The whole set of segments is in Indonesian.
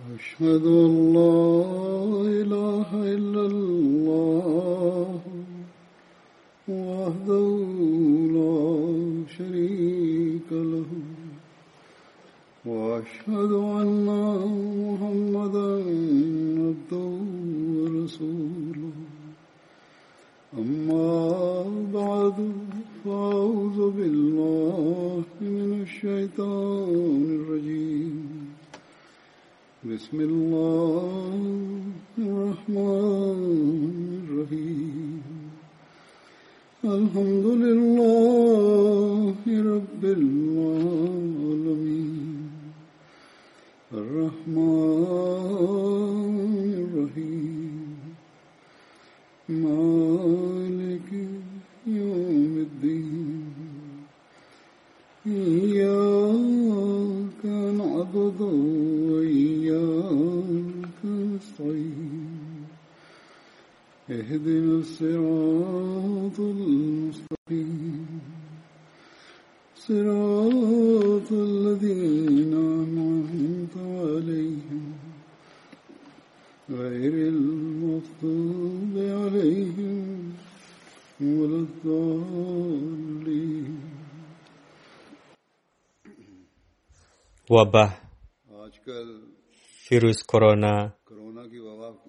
أشهد أن لا إله إلا wabah virus corona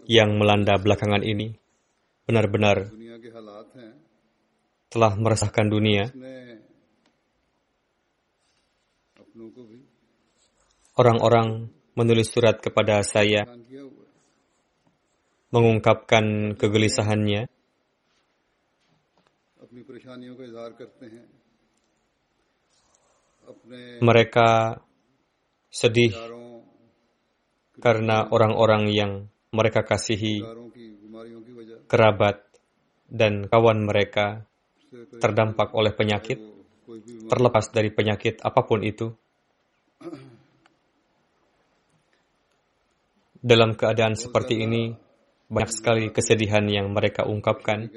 yang melanda belakangan ini benar-benar telah meresahkan dunia. Orang-orang menulis surat kepada saya, mengungkapkan kegelisahannya. Mereka sedih karena orang-orang yang mereka kasihi, kerabat, dan kawan mereka terdampak oleh penyakit, terlepas dari penyakit apa pun itu. Dalam keadaan seperti ini, banyak sekali kesedihan yang mereka ungkapkan.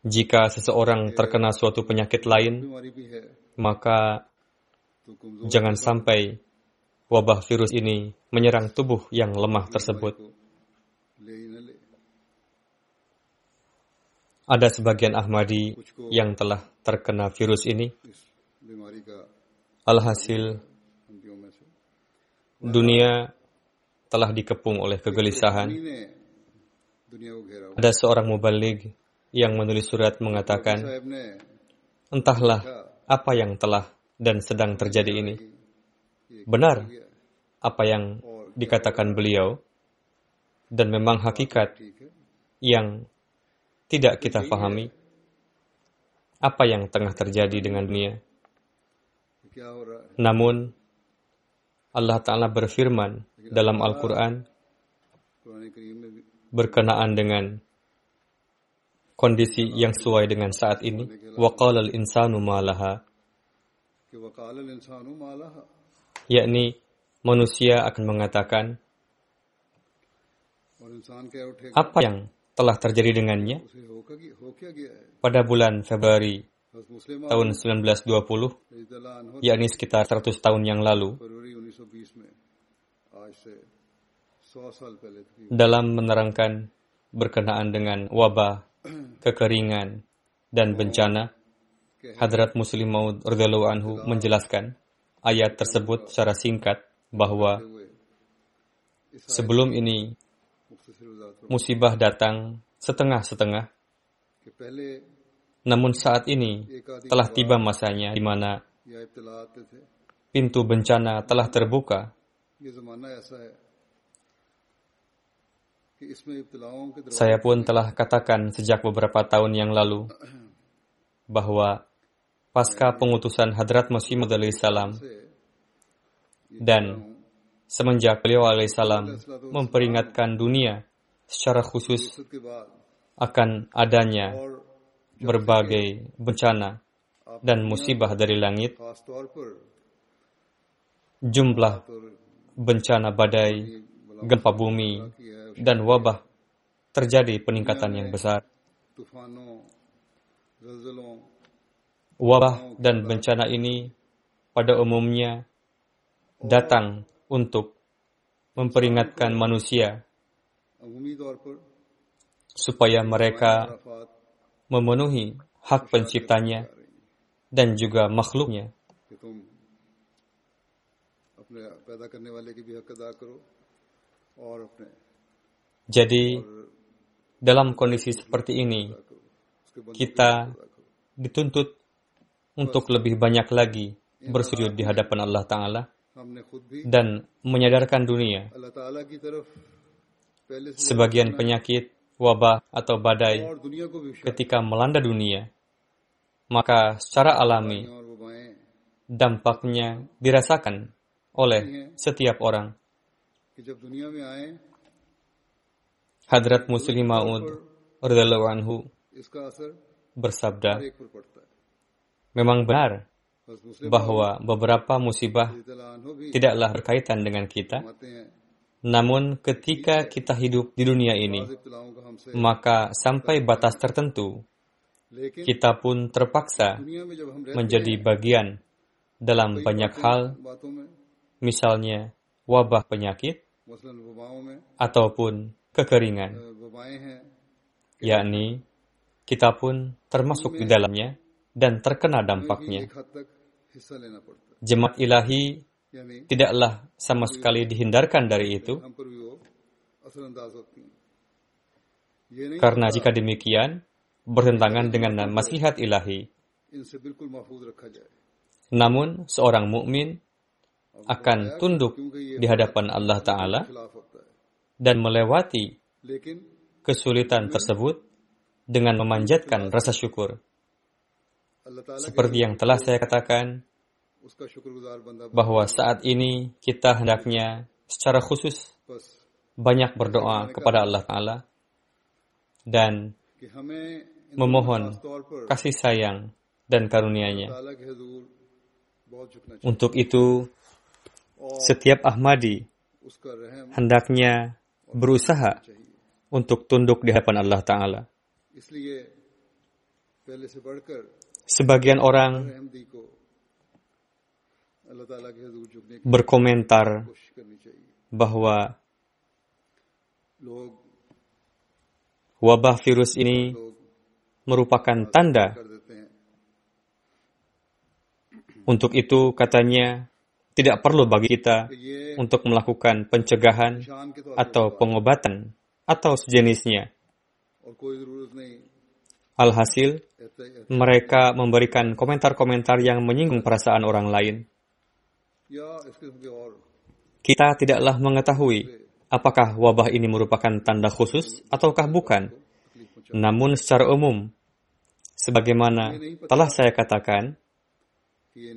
Jika seseorang terkena suatu penyakit lain, maka Jangan sampai wabah virus ini menyerang tubuh yang lemah tersebut. Ada sebagian Ahmadi yang telah terkena virus ini. Alhasil, dunia telah dikepung oleh kegelisahan. Ada seorang mubalig yang menulis surat mengatakan, Entahlah apa yang telah dan sedang terjadi ini. Benar apa yang dikatakan beliau, dan memang hakikat yang tidak kita pahami apa yang tengah terjadi dengan dunia. Namun, Allah Ta'ala berfirman dalam Al-Quran berkenaan dengan kondisi yang sesuai dengan saat ini. وَقَالَ الْإِنسَانُ مَا لَهَا yakni manusia akan mengatakan apa yang telah terjadi dengannya pada bulan Februari tahun 1920, yakni sekitar 100 tahun yang lalu, dalam menerangkan berkenaan dengan wabah, kekeringan, dan bencana, Hadrat Muslim Maud anhu menjelaskan ayat tersebut secara singkat bahwa sebelum ini musibah datang setengah-setengah. Namun saat ini telah tiba masanya di mana pintu bencana telah terbuka. Saya pun telah katakan sejak beberapa tahun yang lalu bahwa pasca pengutusan Hadrat Masih Maud salam dan semenjak beliau alaihissalam memperingatkan dunia secara khusus akan adanya berbagai bencana dan musibah dari langit, jumlah bencana badai, gempa bumi, dan wabah terjadi peningkatan yang besar wabah dan bencana ini pada umumnya datang untuk memperingatkan manusia supaya mereka memenuhi hak penciptanya dan juga makhluknya. Jadi, dalam kondisi seperti ini, kita dituntut untuk lebih banyak lagi bersujud di hadapan Allah Ta'ala dan menyadarkan dunia. Sebagian penyakit, wabah, atau badai ketika melanda dunia, maka secara alami dampaknya dirasakan oleh setiap orang. Hadrat Muslim Ma'ud anhu bersabda, Memang benar bahwa beberapa musibah tidaklah berkaitan dengan kita, namun ketika kita hidup di dunia ini, maka sampai batas tertentu, kita pun terpaksa menjadi bagian dalam banyak hal, misalnya wabah penyakit ataupun kekeringan, yakni kita pun termasuk di dalamnya dan terkena dampaknya. Jemaat ilahi tidaklah sama sekali dihindarkan dari itu. Karena jika demikian, bertentangan dengan nasihat ilahi. Namun, seorang mukmin akan tunduk di hadapan Allah Ta'ala dan melewati kesulitan tersebut dengan memanjatkan rasa syukur. Seperti yang telah saya katakan, bahwa saat ini kita hendaknya secara khusus banyak berdoa kepada Allah Ta'ala dan memohon kasih sayang dan karunia-Nya. Untuk itu, setiap Ahmadi hendaknya berusaha untuk tunduk di hadapan Allah Ta'ala. Sebagian orang berkomentar bahwa wabah virus ini merupakan tanda. Untuk itu, katanya, tidak perlu bagi kita untuk melakukan pencegahan atau pengobatan atau sejenisnya. Alhasil, mereka memberikan komentar-komentar yang menyinggung perasaan orang lain. Kita tidaklah mengetahui apakah wabah ini merupakan tanda khusus ataukah bukan. Namun secara umum, sebagaimana telah saya katakan,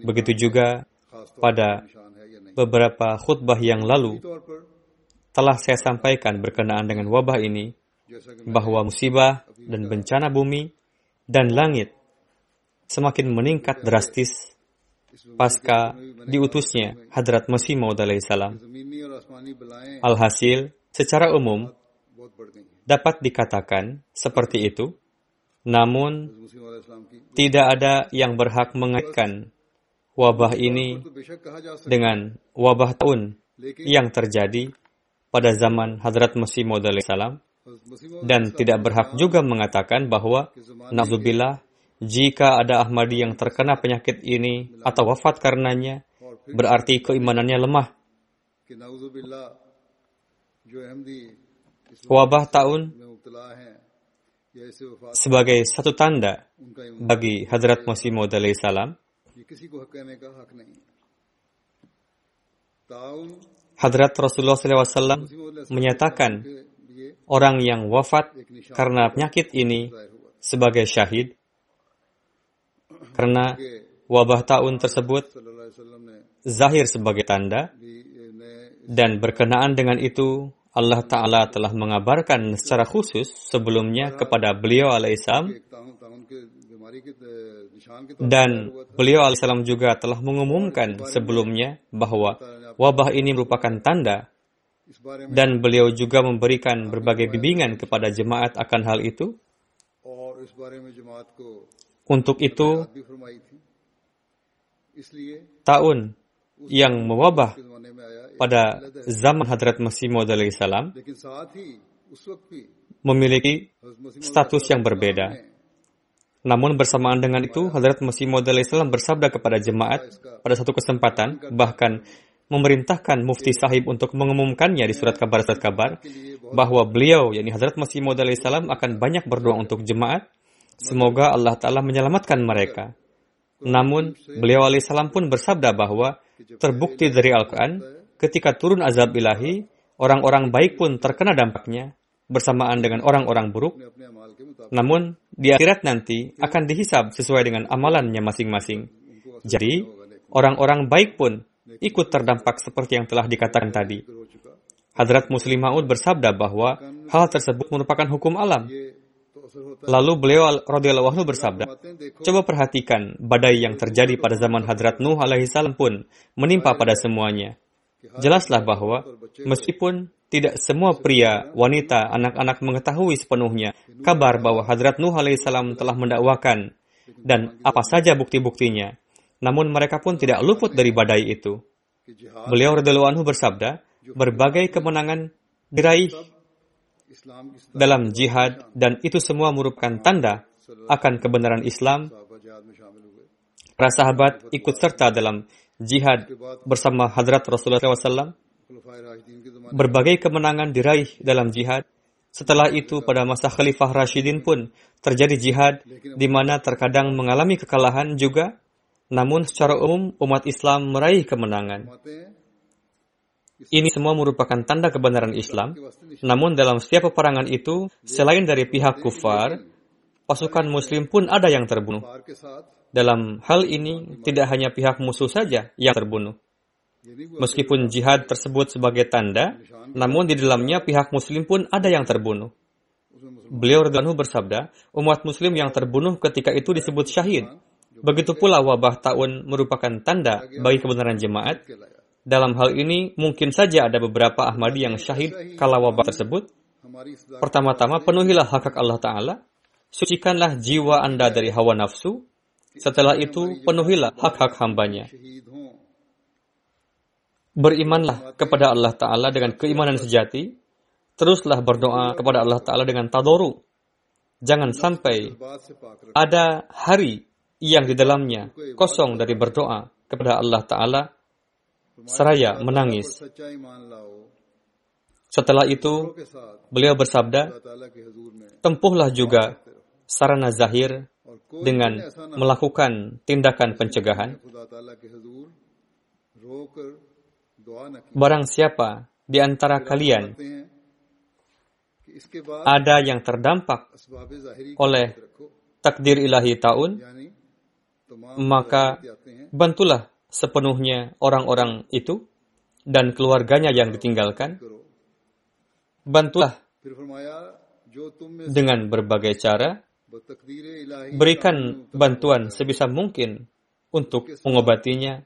begitu juga pada beberapa khutbah yang lalu telah saya sampaikan berkenaan dengan wabah ini bahwa musibah dan bencana bumi dan langit semakin meningkat drastis pasca diutusnya Hadrat Masih Maud salam. Alhasil, secara umum dapat dikatakan seperti itu, namun tidak ada yang berhak mengaitkan wabah ini dengan wabah tahun yang terjadi pada zaman Hadrat Masih Maud salam dan tidak berhak juga mengatakan bahwa, Nafzubillah, jika ada Ahmadi yang terkena penyakit ini atau wafat karenanya, berarti keimanannya lemah. Wabah tahun sebagai satu tanda bagi Hadrat Masih Maud salam. Hadrat Rasulullah SAW menyatakan orang yang wafat karena penyakit ini sebagai syahid. Karena wabah tahun tersebut zahir sebagai tanda dan berkenaan dengan itu Allah Ta'ala telah mengabarkan secara khusus sebelumnya kepada beliau alaihissalam dan beliau alaihissalam juga telah mengumumkan sebelumnya bahwa wabah ini merupakan tanda dan beliau juga memberikan berbagai bimbingan kepada jemaat akan hal itu. Untuk itu, tahun yang mewabah pada zaman Hadrat Masih Maud salam memiliki status yang berbeda. Namun bersamaan dengan itu, Hadrat Masih Maud salam bersabda kepada jemaat pada satu kesempatan, bahkan memerintahkan mufti sahib untuk mengumumkannya di surat kabar-surat kabar bahwa beliau, yakni Hazrat Masih Maud salam akan banyak berdoa untuk jemaat. Semoga Allah Ta'ala menyelamatkan mereka. Namun, beliau alaihissalam pun bersabda bahwa terbukti dari Al-Quran, ketika turun azab ilahi, orang-orang baik pun terkena dampaknya bersamaan dengan orang-orang buruk. Namun, di akhirat nanti akan dihisab sesuai dengan amalannya masing-masing. Jadi, orang-orang baik pun ikut terdampak seperti yang telah dikatakan tadi. Hadrat Muslim Ma'ud bersabda bahwa hal tersebut merupakan hukum alam. Lalu beliau radhiyallahu anhu bersabda, "Coba perhatikan badai yang terjadi pada zaman Hadrat Nuh alaihissalam pun menimpa pada semuanya. Jelaslah bahwa meskipun tidak semua pria, wanita, anak-anak mengetahui sepenuhnya kabar bahwa Hadrat Nuh alaihissalam telah mendakwakan dan apa saja bukti-buktinya. Namun mereka pun tidak luput dari badai itu. Beliau radhiyallahu anhu bersabda, berbagai kemenangan diraih dalam jihad dan itu semua merupakan tanda akan kebenaran Islam. Para sahabat ikut serta dalam jihad bersama Hadrat Rasulullah SAW. Berbagai kemenangan diraih dalam jihad setelah itu, pada masa Khalifah Rashidin pun terjadi jihad, di mana terkadang mengalami kekalahan juga. Namun secara umum umat Islam meraih kemenangan. Ini semua merupakan tanda kebenaran Islam. Namun dalam setiap peperangan itu, selain dari pihak kufar, pasukan muslim pun ada yang terbunuh. Dalam hal ini, tidak hanya pihak musuh saja yang terbunuh. Meskipun jihad tersebut sebagai tanda, namun di dalamnya pihak muslim pun ada yang terbunuh. Beliau Radhanu bersabda, umat muslim yang terbunuh ketika itu disebut syahid. Begitu pula wabah tahun merupakan tanda bagi kebenaran jemaat. Dalam hal ini, mungkin saja ada beberapa Ahmadi yang syahid kala wabah tersebut. Pertama-tama, penuhilah hak hak Allah Ta'ala. Sucikanlah jiwa Anda dari hawa nafsu. Setelah itu, penuhilah hak-hak hambanya. Berimanlah kepada Allah Ta'ala dengan keimanan sejati. Teruslah berdoa kepada Allah Ta'ala dengan tadoru. Jangan sampai ada hari yang di dalamnya kosong dari berdoa kepada Allah Ta'ala, seraya menangis. Setelah itu, beliau bersabda, tempuhlah juga sarana zahir dengan melakukan tindakan pencegahan. Barang siapa di antara kalian ada yang terdampak oleh takdir ilahi tahun, maka bantulah sepenuhnya orang-orang itu dan keluarganya yang ditinggalkan. Bantulah dengan berbagai cara. Berikan bantuan sebisa mungkin untuk mengobatinya.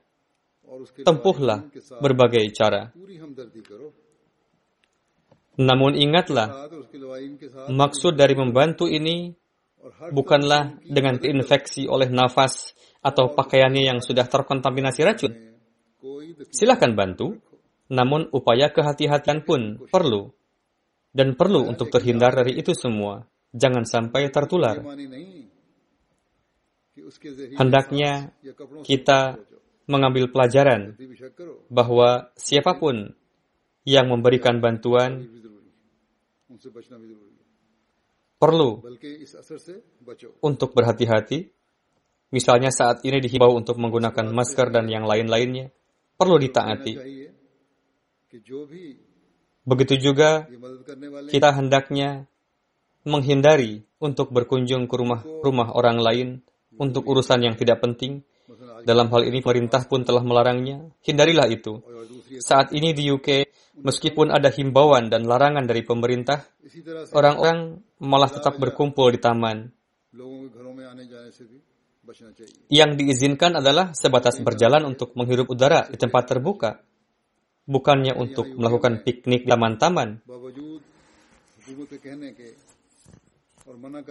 Tempuhlah berbagai cara. Namun ingatlah, maksud dari membantu ini bukanlah dengan terinfeksi oleh nafas atau pakaiannya yang sudah terkontaminasi racun? Silahkan bantu, namun upaya kehati-hatian pun perlu. Dan perlu untuk terhindar dari itu semua. Jangan sampai tertular. Hendaknya kita mengambil pelajaran bahwa siapa pun yang memberikan bantuan perlu untuk berhati-hati misalnya saat ini dihimbau untuk menggunakan masker dan yang lain-lainnya, perlu ditaati. Begitu juga kita hendaknya menghindari untuk berkunjung ke rumah-rumah orang lain untuk urusan yang tidak penting. Dalam hal ini pemerintah pun telah melarangnya. Hindarilah itu. Saat ini di UK, meskipun ada himbauan dan larangan dari pemerintah, orang-orang malah tetap berkumpul di taman. Yang diizinkan adalah sebatas berjalan untuk menghirup udara di tempat terbuka, bukannya untuk melakukan piknik di taman-taman.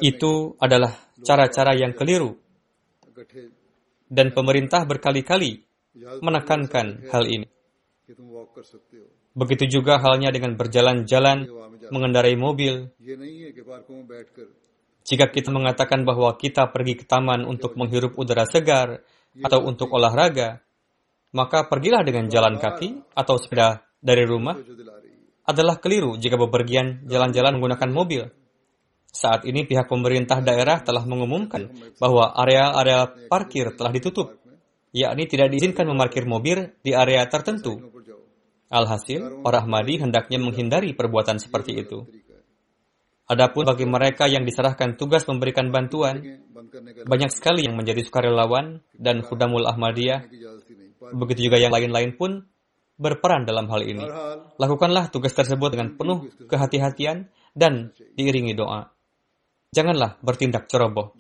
Itu adalah cara-cara yang keliru. Dan pemerintah berkali-kali menekankan hal ini. Begitu juga halnya dengan berjalan-jalan, mengendarai mobil. Jika kita mengatakan bahwa kita pergi ke taman untuk menghirup udara segar atau untuk olahraga, maka pergilah dengan jalan kaki atau sepeda dari rumah adalah keliru jika bepergian jalan-jalan menggunakan mobil. Saat ini pihak pemerintah daerah telah mengumumkan bahwa area-area parkir telah ditutup, yakni tidak diizinkan memarkir mobil di area tertentu. Alhasil, para Ahmadi hendaknya menghindari perbuatan seperti itu. Adapun bagi mereka yang diserahkan tugas memberikan bantuan, banyak sekali yang menjadi sukarelawan dan Khudamul Ahmadiyah, begitu juga yang lain-lain pun berperan dalam hal ini. Lakukanlah tugas tersebut dengan penuh kehati-hatian dan diiringi doa. Janganlah bertindak ceroboh.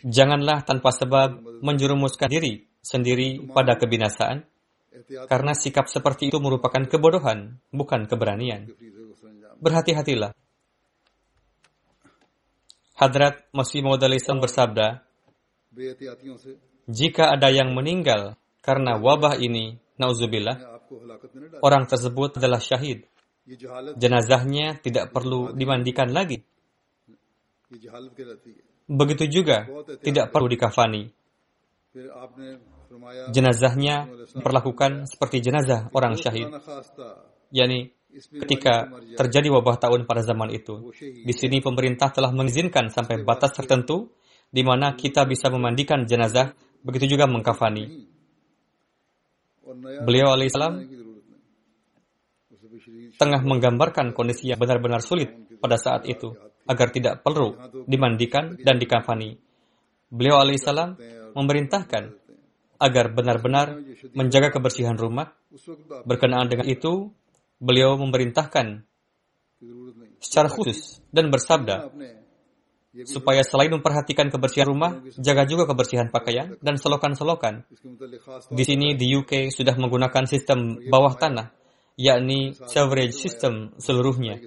Janganlah tanpa sebab menjurumuskan diri sendiri pada kebinasaan karena sikap seperti itu merupakan kebodohan, bukan keberanian. Berhati-hatilah. Hadrat Masih Maudalisan bersabda, jika ada yang meninggal karena wabah ini, nauzubillah, orang tersebut adalah syahid. Jenazahnya tidak perlu dimandikan lagi. Begitu juga, tidak perlu dikafani jenazahnya diperlakukan seperti jenazah orang syahid. Yani ketika terjadi wabah tahun pada zaman itu. Di sini pemerintah telah mengizinkan sampai batas tertentu di mana kita bisa memandikan jenazah, begitu juga mengkafani. Beliau alaihissalam tengah menggambarkan kondisi yang benar-benar sulit pada saat itu agar tidak perlu dimandikan dan dikafani. Beliau alaihissalam memerintahkan agar benar-benar menjaga kebersihan rumah. Berkenaan dengan itu, beliau memerintahkan secara khusus dan bersabda supaya selain memperhatikan kebersihan rumah, jaga juga kebersihan pakaian dan selokan-selokan. Di sini di UK sudah menggunakan sistem bawah tanah, yakni coverage system seluruhnya.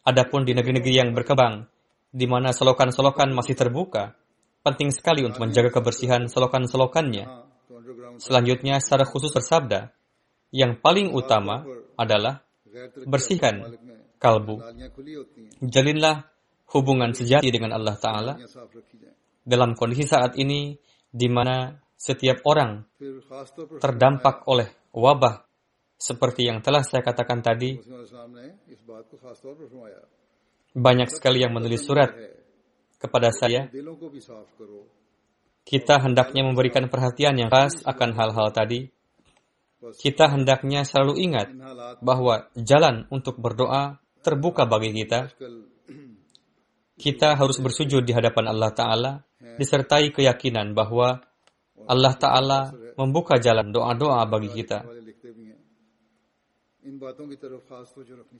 Adapun di negeri-negeri yang berkembang, di mana selokan-selokan masih terbuka, Penting sekali untuk menjaga kebersihan selokan-selokannya. Selanjutnya secara khusus bersabda, yang paling utama adalah bersihkan kalbu. Jalinlah hubungan sejati dengan Allah Ta'ala dalam kondisi saat ini di mana setiap orang terdampak oleh wabah seperti yang telah saya katakan tadi. Banyak sekali yang menulis surat kepada saya, kita hendaknya memberikan perhatian yang khas akan hal-hal tadi. Kita hendaknya selalu ingat bahwa jalan untuk berdoa terbuka bagi kita. Kita harus bersujud di hadapan Allah Ta'ala, disertai keyakinan bahwa Allah Ta'ala membuka jalan doa-doa bagi kita.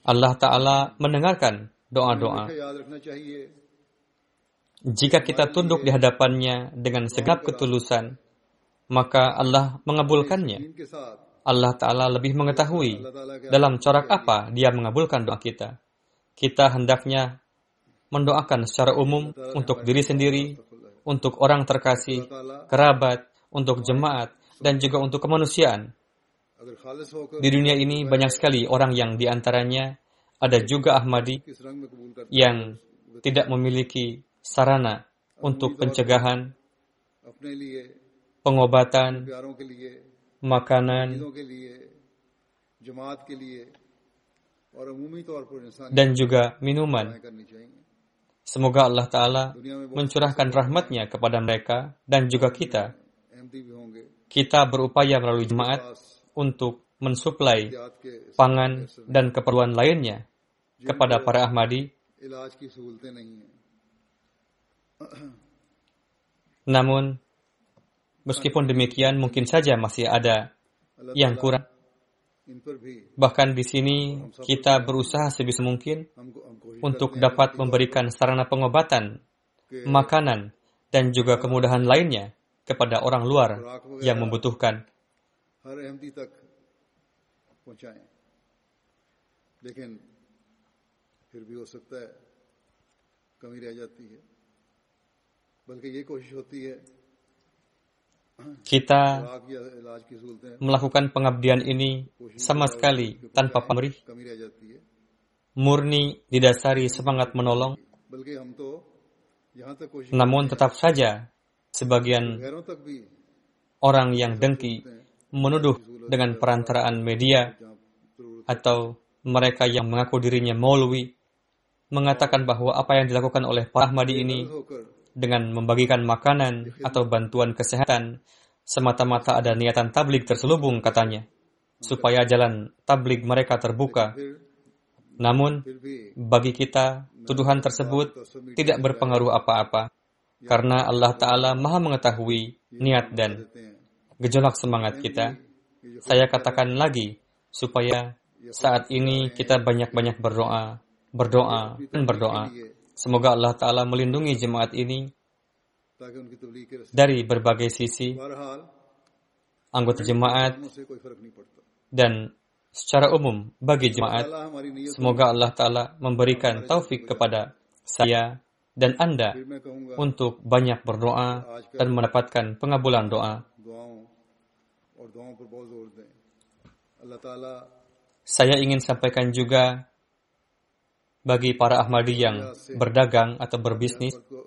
Allah Ta'ala mendengarkan doa-doa. Jika kita tunduk di hadapannya dengan segap ketulusan, maka Allah mengabulkannya. Allah Ta'ala lebih mengetahui dalam corak apa dia mengabulkan doa kita. Kita hendaknya mendoakan secara umum untuk diri sendiri, untuk orang terkasih, kerabat, untuk jemaat, dan juga untuk kemanusiaan. Di dunia ini banyak sekali orang yang di antaranya ada juga Ahmadi yang tidak memiliki sarana untuk pencegahan, pengobatan, makanan, dan juga minuman. Semoga Allah Ta'ala mencurahkan rahmatnya kepada mereka dan juga kita. Kita berupaya melalui jemaat untuk mensuplai pangan dan keperluan lainnya kepada para Ahmadi. Namun, meskipun demikian mungkin saja masih ada अल्लाह yang kurang. इन पर भी Bahkan di sini kita berusaha sebisa mungkin हमको हम कोशिश untuk dapat memberikan sarana pengobatan, makanan, dan juga kemudahan lainnya kepada orang luar yang membutuhkan. हर अहमदी तक पहुंचाएं लेकिन फिर भी हो सकता है कमी रह जाती है Kita melakukan pengabdian ini sama sekali tanpa pamrih, murni didasari semangat menolong, namun tetap saja sebagian orang yang dengki menuduh dengan perantaraan media atau mereka yang mengaku dirinya maulwi mengatakan bahwa apa yang dilakukan oleh Pak Ahmadi ini dengan membagikan makanan atau bantuan kesehatan semata-mata ada niatan tablik terselubung katanya, supaya jalan tablik mereka terbuka. Namun, bagi kita, tuduhan tersebut tidak berpengaruh apa-apa, karena Allah Ta'ala maha mengetahui niat dan gejolak semangat kita. Saya katakan lagi, supaya saat ini kita banyak-banyak berdoa, berdoa, dan berdoa. Semoga Allah Ta'ala melindungi jemaat ini dari berbagai sisi, anggota jemaat, dan secara umum bagi jemaat. Semoga Allah Ta'ala memberikan taufik kepada saya dan Anda untuk banyak berdoa dan mendapatkan pengabulan doa. Saya ingin sampaikan juga bagi para Ahmadi yang berdagang atau berbisnis को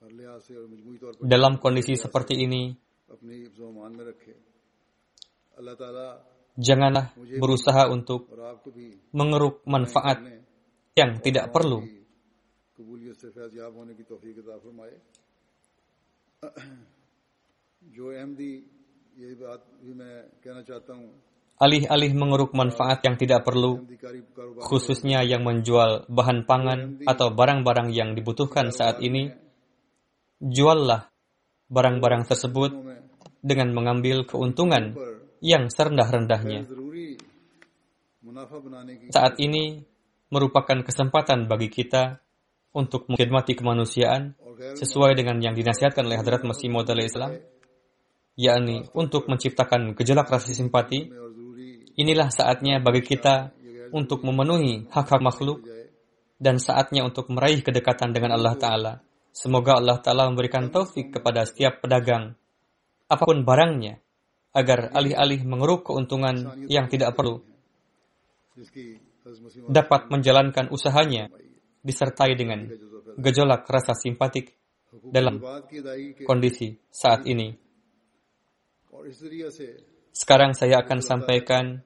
हर लिहाज से और मजमूई तौर पर dalam kondisi seperti ini, अपनी जुबान में रखे अल्लाह ताला janganlah berusaha untuk और आपको भी mengeruk manfaat अपने yang tidak perlu. कबूलियत से फैज़याब होने की तौफीक अता फरमाए जो अहमदी ये बात भी मैं कहना चाहता हूँ alih-alih mengeruk manfaat yang tidak perlu, khususnya yang menjual bahan pangan atau barang-barang yang dibutuhkan saat ini, juallah barang-barang tersebut dengan mengambil keuntungan yang serendah-rendahnya. Saat ini merupakan kesempatan bagi kita untuk mengkhidmati kemanusiaan sesuai dengan yang dinasihatkan oleh Hadrat Masih Maud Islam, yakni untuk menciptakan gejolak rasa simpati Inilah saatnya bagi kita untuk memenuhi hak-hak makhluk dan saatnya untuk meraih kedekatan dengan Allah Ta'ala. Semoga Allah Ta'ala memberikan taufik kepada setiap pedagang, apa pun barangnya, agar alih-alih mengeruk keuntungan yang tidak perlu, dapat menjalankan usahanya disertai dengan gejolak rasa simpatik dalam kondisi saat ini. Sekarang saya akan sampaikan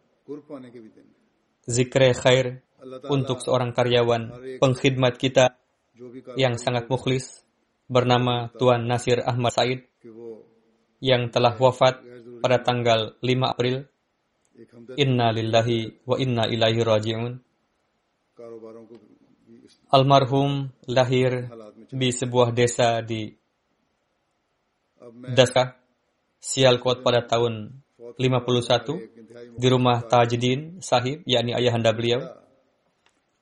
zikre khair untuk seorang karyawan pengkhidmat kita yang sangat mukhlis bernama Tuan Nasir Ahmad Said yang telah wafat pada tanggal 5 April. Inna lillahi wa inna ilaihi raji'un. Almarhum lahir di sebuah desa di Daska, Sialkot pada tahun 51 di rumah Tajdin Sahib, yakni ayahanda beliau.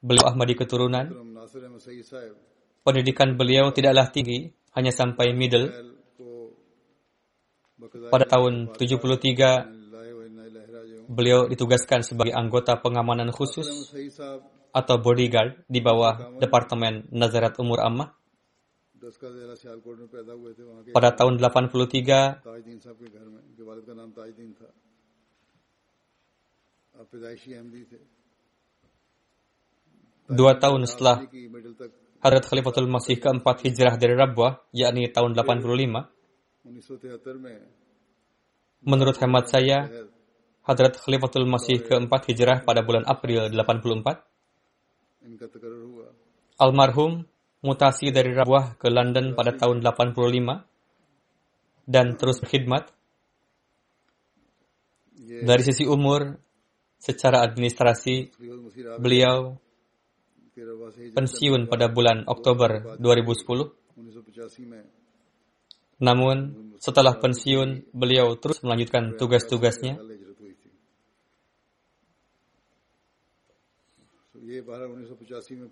Beliau Ahmadi keturunan. Pendidikan beliau tidaklah tinggi, hanya sampai middle. Pada tahun 73, beliau ditugaskan sebagai anggota pengamanan khusus atau bodyguard di bawah Departemen Nazarat Umur Ammah pada tahun 83 dua tahun setelah Hadrat Khalifatul Masih keempat hijrah dari Rabwah, yakni tahun 85. Menurut hemat saya, Hadrat Khalifatul Masih keempat hijrah pada bulan April 84. Almarhum mutasi dari Rabuah ke London pada tahun 85 dan terus berkhidmat. Dari sisi umur, secara administrasi, beliau pensiun pada bulan Oktober 2010. Namun, setelah pensiun, beliau terus melanjutkan tugas-tugasnya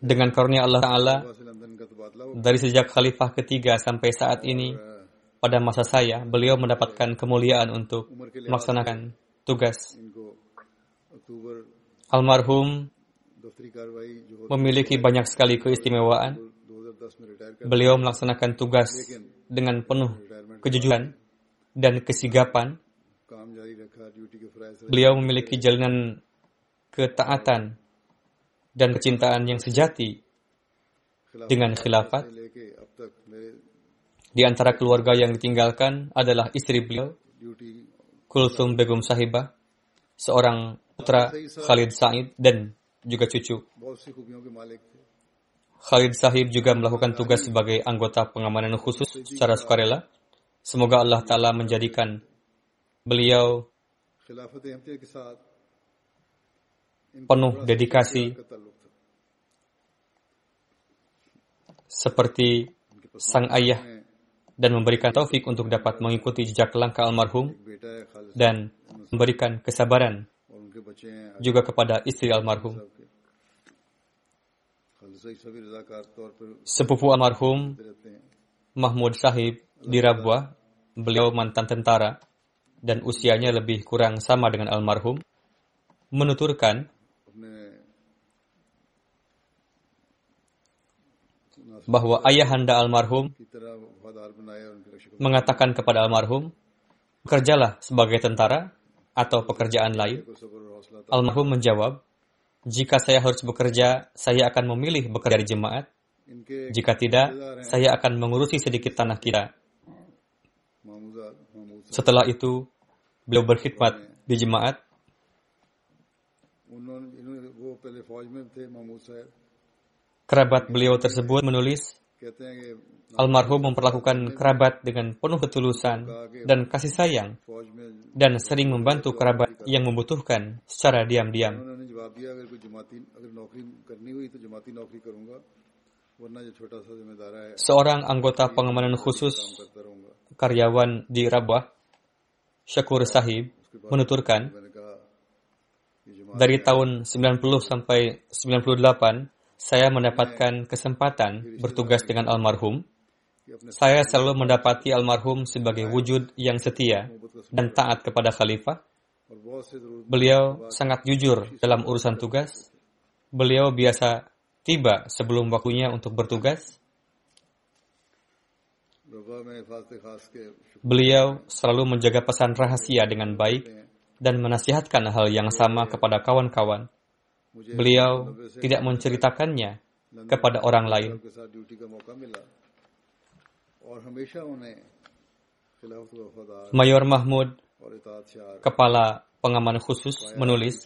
Dengan karunia Allah Ta'ala, dari sejak khalifah ketiga sampai saat ini, pada masa saya, beliau mendapatkan kemuliaan untuk melaksanakan tugas. Almarhum memiliki banyak sekali keistimewaan. Beliau melaksanakan tugas dengan penuh kejujuran dan kesigapan. Beliau memiliki jalinan ketaatan dan kecintaan yang sejati dengan khilafat. Di antara keluarga yang ditinggalkan adalah istri beliau, Kulsum Begum Sahiba, seorang putra Khalid Said dan juga cucu. Khalid Sahib juga melakukan tugas sebagai anggota pengamanan khusus secara sukarela. Semoga Allah Ta'ala menjadikan beliau penuh dedikasi seperti sang ayah dan memberikan taufik untuk dapat mengikuti jejak langkah almarhum dan memberikan kesabaran juga kepada istri almarhum. Sepupu almarhum Mahmud Sahib di Rabwa, beliau mantan tentara dan usianya lebih kurang sama dengan almarhum, menuturkan bahwa ayahanda almarhum mengatakan kepada almarhum, kerjalah sebagai tentara atau pekerjaan lain." Almarhum menjawab, "Jika saya harus bekerja, saya akan memilih bekerja di jemaat. Jika tidak, saya akan mengurusi sedikit tanah kita." Setelah itu, beliau berkhidmat di jemaat. Kerabat beliau tersebut menulis, Almarhum memperlakukan kerabat dengan penuh ketulusan dan kasih sayang dan sering membantu kerabat yang membutuhkan secara diam-diam. Seorang anggota pengamanan khusus karyawan di Rabah, Syakur Sahib, menuturkan, dari tahun 90 sampai 98, saya mendapatkan kesempatan bertugas dengan almarhum. Saya selalu mendapati almarhum sebagai wujud yang setia dan taat kepada khalifah. Beliau sangat jujur dalam urusan tugas. Beliau biasa tiba sebelum waktunya untuk bertugas. Beliau selalu menjaga pesan rahasia dengan baik dan menasihatkan hal yang sama kepada kawan-kawan beliau tidak menceritakannya kepada orang lain. Mayor Mahmud, kepala pengaman khusus, menulis,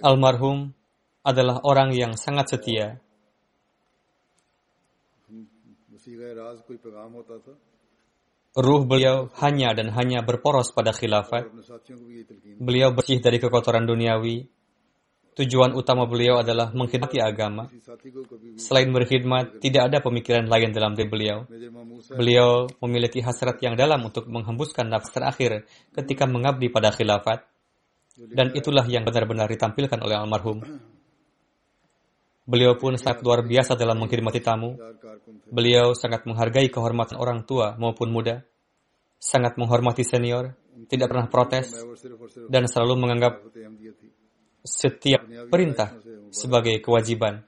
Almarhum adalah orang yang sangat setia. Ruh beliau hanya dan hanya berporos pada khilafat. Beliau bersih dari kekotoran duniawi. Tujuan utama beliau adalah mengkhidmati agama. Selain berkhidmat, tidak ada pemikiran lain dalam diri beliau. Beliau memiliki hasrat yang dalam untuk menghembuskan nafas terakhir ketika mengabdi pada khilafat. Dan itulah yang benar-benar ditampilkan oleh almarhum. Beliau pun sangat luar biasa dalam menghormati tamu. Beliau sangat menghargai kehormatan orang tua maupun muda. Sangat menghormati senior, tidak pernah protes, dan selalu menganggap setiap perintah sebagai kewajiban.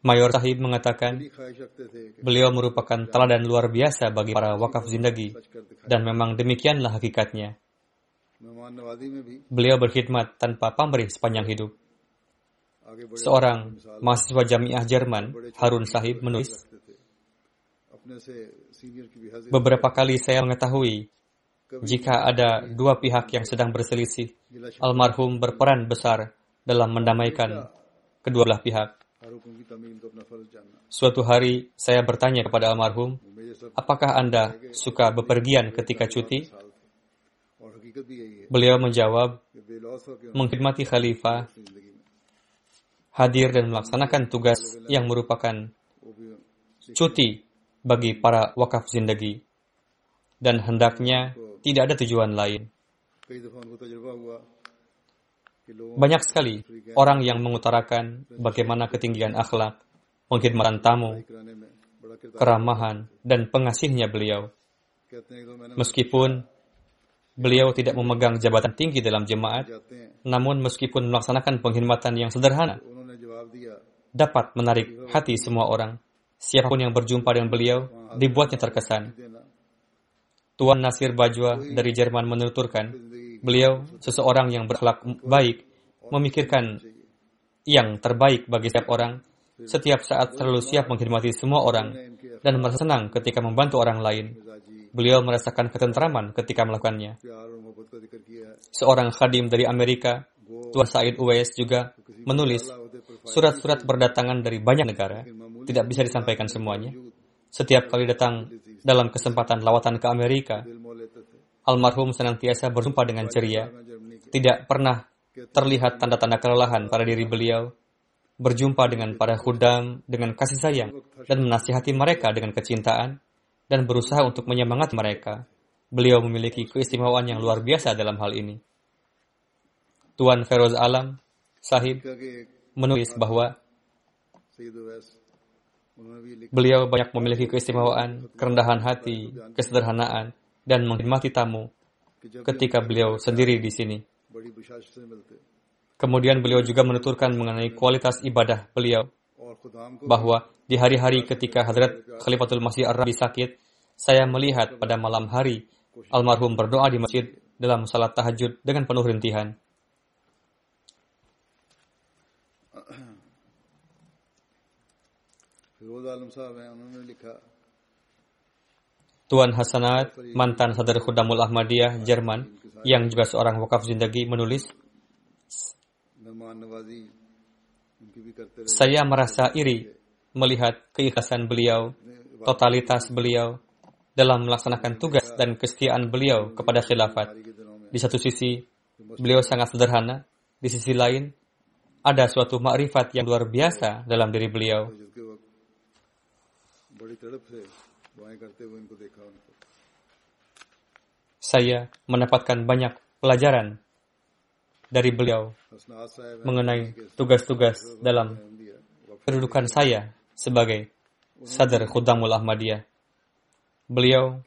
Mayor Sahib mengatakan, beliau merupakan teladan luar biasa bagi para wakaf zindagi, dan memang demikianlah hakikatnya. Beliau berkhidmat tanpa pamrih sepanjang hidup. Seorang mahasiswa jamiah Jerman, Harun Sahib, menulis, Beberapa kali saya mengetahui jika ada dua pihak yang sedang berselisih, almarhum berperan besar dalam mendamaikan kedua belah pihak. Suatu hari saya bertanya kepada almarhum, apakah Anda suka bepergian ketika cuti? Beliau menjawab, menghormati khalifah, hadir dan melaksanakan tugas yang merupakan cuti bagi para wakaf zindagi. Dan hendaknya tidak ada tujuan lain. Banyak sekali orang yang mengutarakan bagaimana ketinggian akhlak, pengkhidmatan tamu, keramahan, dan pengasihnya beliau. Meskipun Beliau tidak memegang jabatan tinggi dalam jemaat, namun meskipun melaksanakan pengkhidmatan yang sederhana, dapat menarik hati semua orang. Siapa pun yang berjumpa dengan beliau, dibuatnya terkesan. Tuan Nasir Bajwa dari Jerman menuturkan, beliau seseorang yang berakhlak baik, memikirkan yang terbaik bagi setiap orang, setiap saat selalu siap mengkhidmati semua orang, dan merasa senang ketika membantu orang lain beliau merasakan ketentraman ketika melakukannya. Seorang khadim dari Amerika, Tuan Said Uwais juga menulis surat-surat berdatangan dari banyak negara, tidak bisa disampaikan semuanya. Setiap kali datang dalam kesempatan lawatan ke Amerika, almarhum senantiasa berjumpa dengan ceria, tidak pernah terlihat tanda-tanda kelelahan pada diri beliau, berjumpa dengan para khudam dengan kasih sayang dan menasihati mereka dengan kecintaan, dan berusaha untuk menyemangat mereka. Beliau memiliki keistimewaan yang luar biasa dalam hal ini. Tuan Feroz Alam, sahib, menulis bahwa beliau banyak memiliki keistimewaan, kerendahan hati, kesederhanaan, dan menghormati tamu ketika beliau sendiri di sini. Kemudian beliau juga menuturkan mengenai kualitas ibadah beliau bahwa di hari-hari ketika Hadrat Khalifatul Masih Ar-Rabi sakit, saya melihat pada malam hari almarhum berdoa di masjid dalam salat tahajud dengan penuh rintihan. Tuan Hasanat, mantan sadar Khudamul Ahmadiyah, Jerman, yang juga seorang wakaf zindagi menulis, saya merasa iri melihat keikhlasan beliau, totalitas beliau dalam melaksanakan tugas dan kesetiaan beliau kepada khilafat. Di satu sisi, beliau sangat sederhana. Di sisi lain, ada suatu makrifat yang luar biasa dalam diri beliau. Saya mendapatkan banyak pelajaran dari beliau mengenai tugas-tugas dalam kedudukan saya sebagai sadar Khudamul Ahmadiyah. Beliau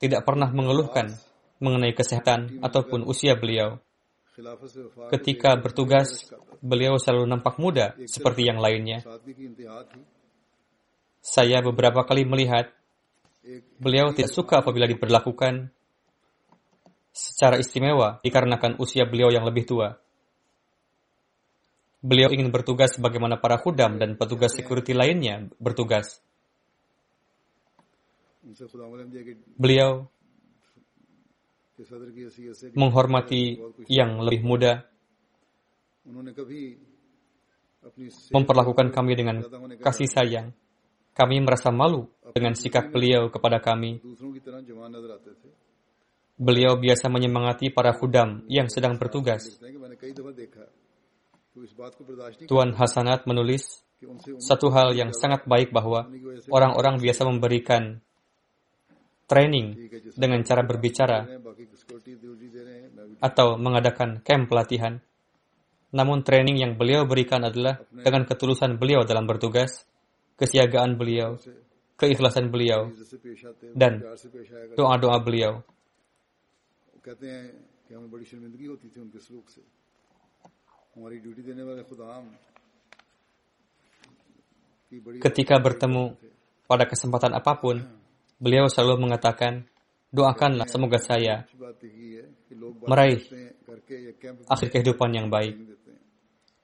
tidak pernah mengeluhkan mengenai kesehatan ataupun usia beliau. Ketika bertugas, beliau selalu nampak muda seperti yang lainnya. Saya beberapa kali melihat beliau tidak suka apabila diperlakukan secara istimewa dikarenakan usia beliau yang lebih tua. Beliau ingin bertugas sebagaimana para khudam dan petugas security lainnya bertugas. Beliau menghormati yang lebih muda, memperlakukan kami dengan kasih sayang. Kami merasa malu dengan sikap beliau kepada kami. Beliau biasa menyemangati para khudam yang sedang bertugas. Tuan Hasanat menulis, satu hal yang sangat baik bahwa orang-orang biasa memberikan training dengan cara berbicara atau mengadakan camp pelatihan. Namun training yang beliau berikan adalah dengan ketulusan beliau dalam bertugas, kesiagaan beliau, keikhlasan beliau, dan doa-doa beliau. हैं। कहते हैं कि हमें बड़ी शर्मिंदगी होती थी उनके सलूक से हमारी ड्यूटी देने वाले खुदाम की बड़ी Ketika bertemu pada kesempatan apapun, beliau selalu mengatakan, doakanlah semoga saya अच्छी बात यही है कि लोग meraih बातें करके ये camp akhir kehidupan yang baik. नहीं देते हैं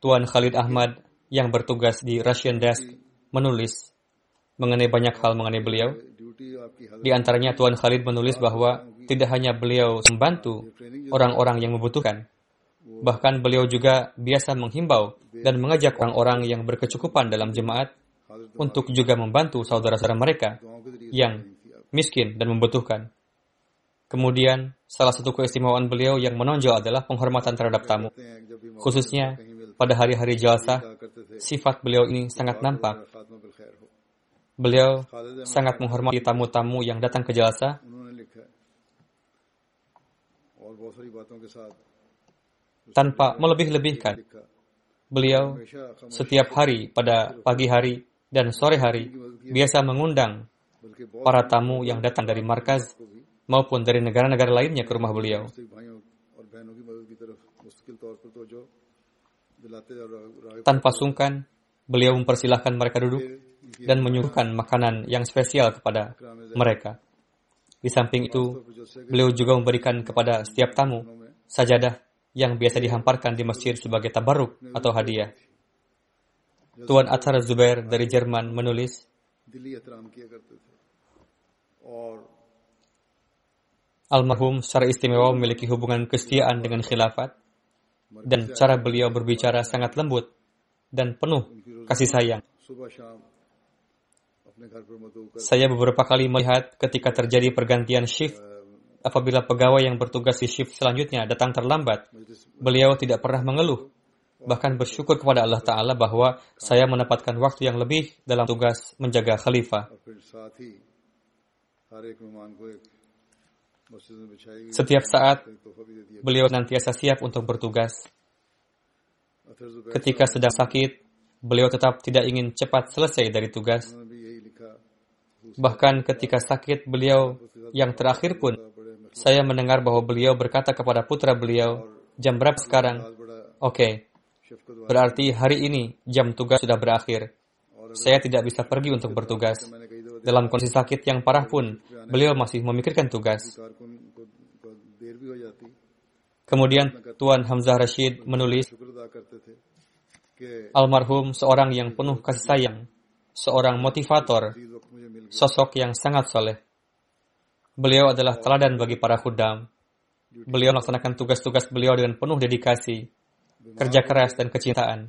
Tuan Khalid Ahmad yang bertugas di Russian Desk menulis mengenai banyak hal mengenai beliau. Di antaranya Tuan Khalid menulis bahwa tidak hanya beliau membantu orang-orang yang membutuhkan, bahkan beliau juga biasa menghimbau dan mengajak orang-orang yang berkecukupan dalam jemaat untuk juga membantu saudara-saudara mereka yang miskin dan membutuhkan. Kemudian, salah satu keistimewaan beliau yang menonjol adalah penghormatan terhadap tamu. Khususnya, pada hari-hari jalsa, sifat beliau ini sangat nampak Beliau sangat menghormati tamu-tamu yang datang ke jalsa. Tanpa melebih-lebihkan, beliau setiap hari pada pagi hari dan sore hari biasa mengundang para tamu yang datang dari markas maupun dari negara-negara lainnya ke rumah beliau. Tanpa sungkan, beliau mempersilahkan mereka duduk dan menyuguhkan makanan yang spesial kepada mereka. Di samping itu, beliau juga memberikan kepada setiap tamu sajadah yang biasa dihamparkan di masjid sebagai tabaruk atau hadiah. Tuan Atar Zubair dari Jerman menulis, Almarhum secara istimewa memiliki hubungan kesetiaan dengan khilafat dan cara beliau berbicara sangat lembut dan penuh kasih sayang. Saya beberapa kali melihat ketika terjadi pergantian shift, apabila pegawai yang bertugas di shift selanjutnya datang terlambat, beliau tidak pernah mengeluh, bahkan bersyukur kepada Allah Ta'ala bahwa saya mendapatkan waktu yang lebih dalam tugas menjaga khalifah. Setiap saat, beliau nantiasa siap untuk bertugas. Ketika sedang sakit, beliau tetap tidak ingin cepat selesai dari tugas. Bahkan ketika sakit beliau yang terakhir pun, saya mendengar bahwa beliau berkata kepada putra beliau, jam berapa sekarang? Oke, okay. berarti hari ini jam tugas sudah berakhir. Saya tidak bisa pergi untuk bertugas. Dalam kondisi sakit yang parah pun, beliau masih memikirkan tugas. Kemudian Tuan Hamzah Rashid menulis, Almarhum seorang yang penuh kasih sayang, seorang motivator, sosok yang sangat soleh. Beliau adalah teladan bagi para khudam. Beliau melaksanakan tugas-tugas beliau dengan penuh dedikasi, kerja keras, dan kecintaan.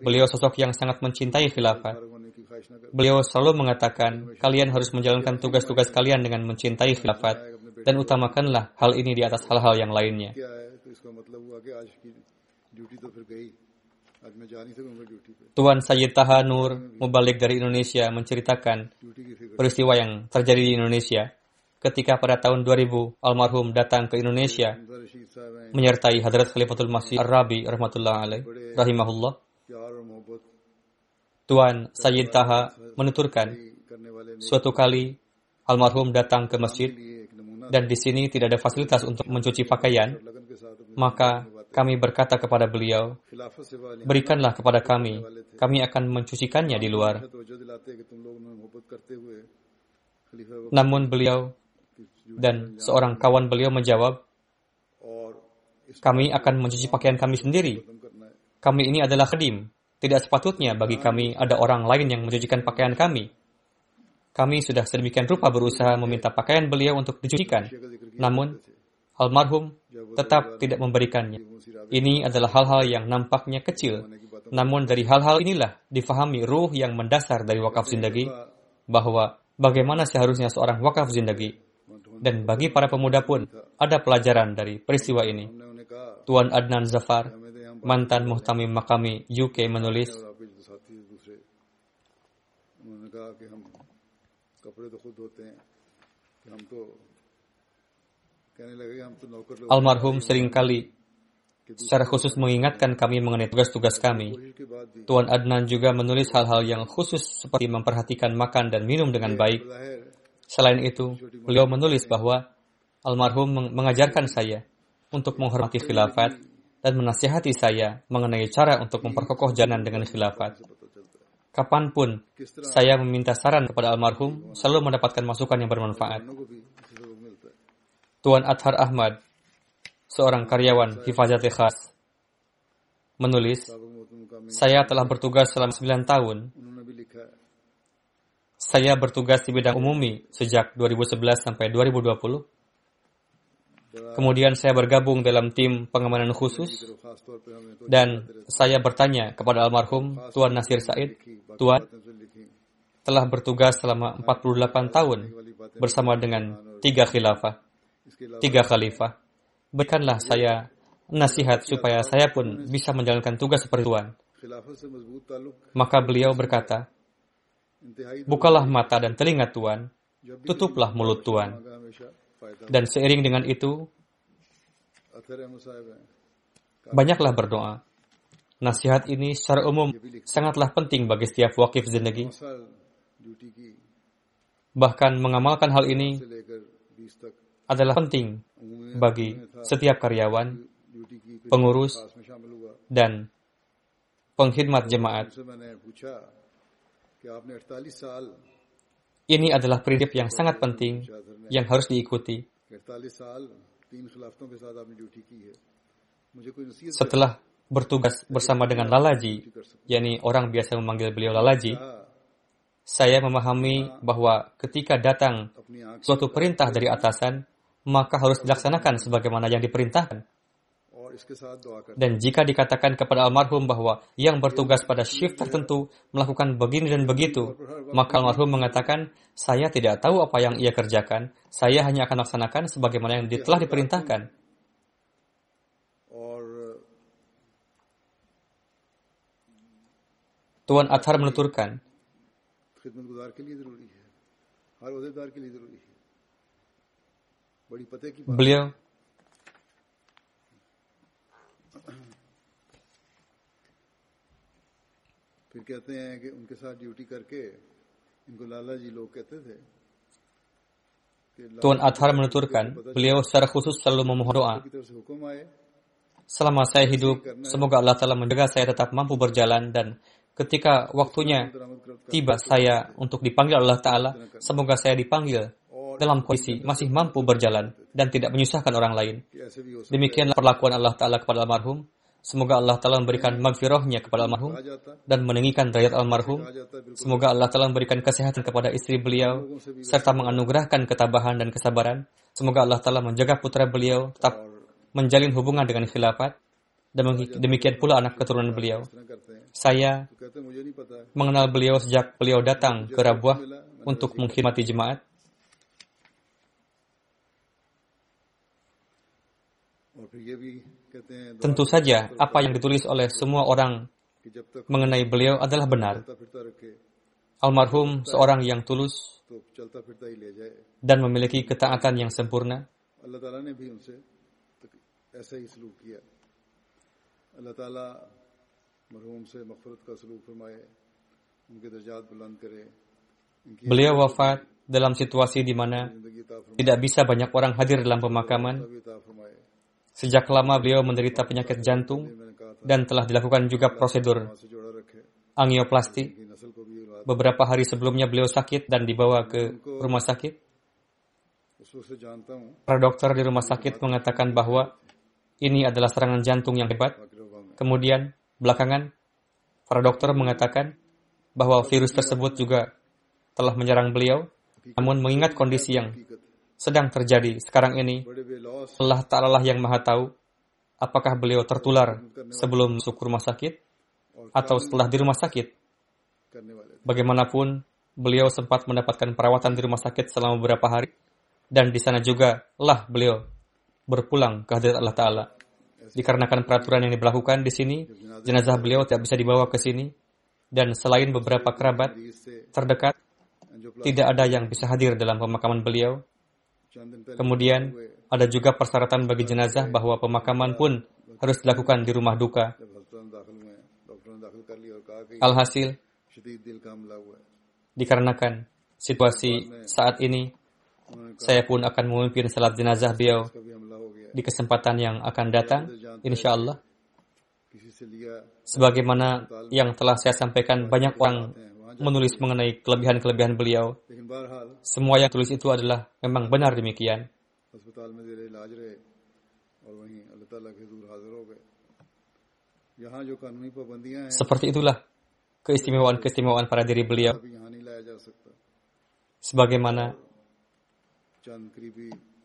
Beliau sosok yang sangat mencintai khilafah. Beliau selalu mengatakan, kalian harus menjalankan tugas-tugas kalian dengan mencintai khilafat dan utamakanlah hal ini di atas hal-hal yang lainnya. Tuan Sayyid Taha Nur Mubalik dari Indonesia menceritakan peristiwa yang terjadi di Indonesia ketika pada tahun 2000 almarhum datang ke Indonesia menyertai Hadrat Khalifatul Masih Ar-Rabi rahmatullah alaih rahimahullah. Tuan Sayyid Taha menuturkan suatu kali almarhum datang ke masjid dan di sini tidak ada fasilitas untuk mencuci pakaian maka kami berkata kepada beliau, "Berikanlah kepada kami, kami akan mencucikannya di luar." Namun beliau dan seorang kawan beliau menjawab, "Kami akan mencuci pakaian kami sendiri. Kami ini adalah kedim. Tidak sepatutnya bagi kami ada orang lain yang mencucikan pakaian kami." Kami sudah sedemikian rupa berusaha meminta pakaian beliau untuk dicucikan. Namun, almarhum tetap tidak memberikannya. Ini adalah hal-hal yang nampaknya kecil. Namun dari hal-hal inilah difahami ruh yang mendasar dari wakaf zindagi bahwa bagaimana seharusnya seorang wakaf zindagi. Dan bagi para pemuda pun ada pelajaran dari peristiwa ini. हमने उन्हें कहा Tuan Adnan Zafar, हमें तो यहाँ mantan muhtamim makami UK menulis, और आपके जो साथी हैं दूसरे उन्होंने कहा कि हम कपड़े तो खुद धोते हैं कि हम तो Almarhum sering kali secara khusus mengingatkan kami mengenai tugas-tugas kami. Tuan Adnan juga menulis hal-hal yang khusus seperti memperhatikan makan dan minum dengan baik. Selain itu, beliau menulis bahwa almarhum mengajarkan saya untuk menghormati khilafat dan menasihati saya mengenai cara untuk memperkokoh jalan dengan khilafat. Kapan pun saya meminta saran kepada almarhum, selalu mendapatkan masukan yang bermanfaat. Tuan Athar Ahmad, seorang karyawan Hifazat Khas, menulis, saya telah bertugas selama 9 tahun. Saya bertugas di bidang umumi sejak 2011 sampai 2020. Kemudian saya bergabung dalam tim pengamanan khusus dan saya bertanya kepada almarhum Tuan Nasir Said, Tuan, telah bertugas selama 48 tahun bersama dengan tiga khilafah tiga khalifah. Berikanlah saya nasihat supaya saya pun bisa menjalankan tugas seperti Tuhan. Maka beliau berkata, Bukalah mata dan telinga Tuhan, tutuplah mulut Tuhan. Dan seiring dengan itu, banyaklah berdoa. Nasihat ini secara umum sangatlah penting bagi setiap wakif zindagi. Bahkan mengamalkan hal ini adalah penting bagi setiap karyawan, pengurus, dan pengkhidmat jemaat. Ini adalah prinsip yang sangat penting yang harus diikuti. Setelah bertugas bersama dengan Lalaji, yakni orang biasa memanggil beliau Lalaji, saya memahami bahwa ketika datang suatu perintah dari atasan, maka harus dilaksanakan sebagaimana yang diperintahkan. Dan jika dikatakan kepada almarhum bahwa yang bertugas pada shift tertentu melakukan begini dan begitu, maka almarhum mengatakan, saya tidak tahu apa yang ia kerjakan, saya hanya akan laksanakan sebagaimana yang telah diperintahkan. Tuan Athar menuturkan, beliau फिर कहते हैं कि उनके साथ ड्यूटी करके इनको लाला जी लोग कहते थे कि लाला Tuan Athar menuturkan, beliau secara khusus selalu memohon doa, की तरफ से हुक्म आए selama saya hidup, semoga Allah Ta'ala menjaga saya tetap mampu berjalan dan ketika waktunya दरामद कर tiba saya untuk dipanggil Allah Ta'ala, semoga saya dipanggil dalam kondisi masih mampu berjalan dan tidak menyusahkan orang lain. Demikianlah perlakuan Allah Ta'ala kepada almarhum. Semoga Allah Ta'ala memberikan magfirahnya kepada almarhum dan meninggikan derajat almarhum. Semoga Allah Ta'ala memberikan kesehatan kepada istri beliau serta menganugerahkan ketabahan dan kesabaran. Semoga Allah Ta'ala menjaga putra beliau tetap menjalin hubungan dengan khilafat dan demikian pula anak keturunan beliau. Saya mengenal beliau sejak beliau datang ke Rabuah untuk mengkhidmati jemaat. Tentu saja, apa yang ditulis oleh semua orang mengenai beliau adalah benar. Almarhum seorang yang tulus dan memiliki ketaatan yang sempurna. Beliau wafat dalam situasi di mana tidak bisa banyak orang hadir dalam pemakaman Sejak lama beliau menderita penyakit jantung dan telah dilakukan juga prosedur angioplasti. Beberapa hari sebelumnya beliau sakit dan dibawa ke rumah sakit. Para dokter di rumah sakit mengatakan bahwa ini adalah serangan jantung yang hebat. Kemudian, belakangan, para dokter mengatakan bahwa virus tersebut juga telah menyerang beliau. Namun mengingat kondisi yang sedang terjadi sekarang ini. Allah Ta'ala lah yang maha tahu apakah beliau tertular sebelum masuk rumah sakit atau setelah di rumah sakit. Bagaimanapun, beliau sempat mendapatkan perawatan di rumah sakit selama beberapa hari dan di sana juga lah beliau berpulang ke hadirat Allah Ta'ala. Dikarenakan peraturan yang diberlakukan di sini, jenazah beliau tidak bisa dibawa ke sini dan selain beberapa kerabat terdekat, tidak ada yang bisa hadir dalam pemakaman beliau Kemudian, ada juga persyaratan bagi jenazah bahwa pemakaman pun harus dilakukan di rumah duka. Alhasil, dikarenakan situasi saat ini, saya pun akan memimpin salat jenazah beliau di kesempatan yang akan datang, insya Allah. Sebagaimana yang telah saya sampaikan, banyak orang menulis mengenai kelebihan-kelebihan beliau. Semua yang tulis itu adalah memang benar demikian. Seperti itulah keistimewaan-keistimewaan para diri beliau. Sebagaimana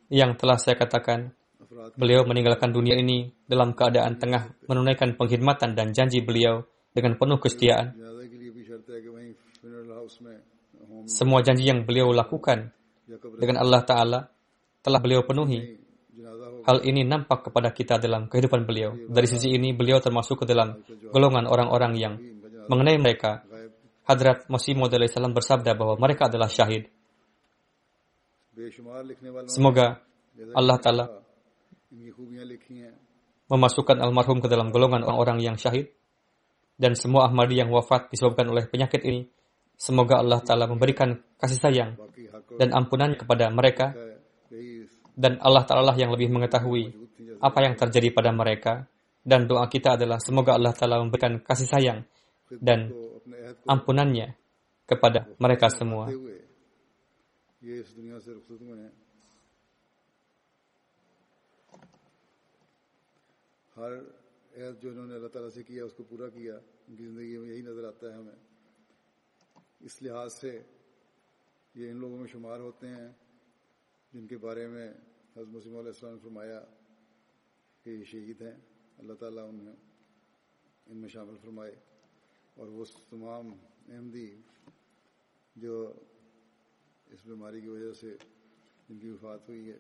yang telah saya katakan, beliau meninggalkan dunia ini dalam keadaan tengah menunaikan pengkhidmatan dan janji beliau dengan penuh kesetiaan. Semua janji yang beliau lakukan dengan Allah Ta'ala telah beliau penuhi. Hal ini nampak kepada kita dalam kehidupan beliau. Dari sisi ini, beliau termasuk ke dalam golongan orang-orang yang mengenai mereka. Hadrat Masih Maud salam bersabda bahwa mereka adalah syahid. Semoga Allah Ta'ala memasukkan almarhum ke dalam golongan orang-orang yang syahid. Dan semua Ahmadi yang wafat disebabkan oleh penyakit ini Semoga Allah Ta'ala memberikan kasih sayang dan ampunan kepada mereka. Dan Allah Ta'ala yang lebih mengetahui apa yang terjadi pada mereka. Dan doa kita adalah semoga Allah Ta'ala memberikan kasih sayang dan ampunannya kepada mereka semua. اس لحاظ سے یہ ان لوگوں میں شمار ہوتے ہیں جن کے بارے میں حضرت مسلم علیہ السلام نے فرمایا کہ یہ شہید ہیں۔ اللہ تعالیٰ انہیں ان میں شامل فرمائے۔ اور وہ تمام احمدی جو اس بیماری کی وجہ سے جن کی وفات ہوئی ہے،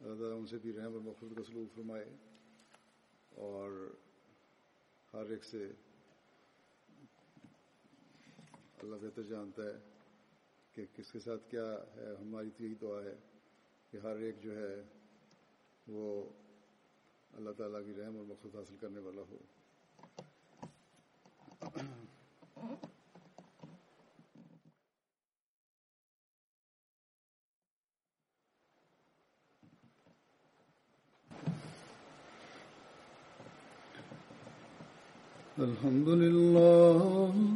اللہ تعالیٰ ان سے بھی رحم اور مخصوص کا سلوک فرمائے۔ اور ہر ایک سے اللہ بہتر جانتا ہے کہ کس کے ساتھ کیا ہے، ہماری تو یہی دعا ہے کہ ہر ایک جو ہے وہ اللہ تعالیٰ کی رحم اور مقصد حاصل کرنے والا ہو۔ الحمد للہ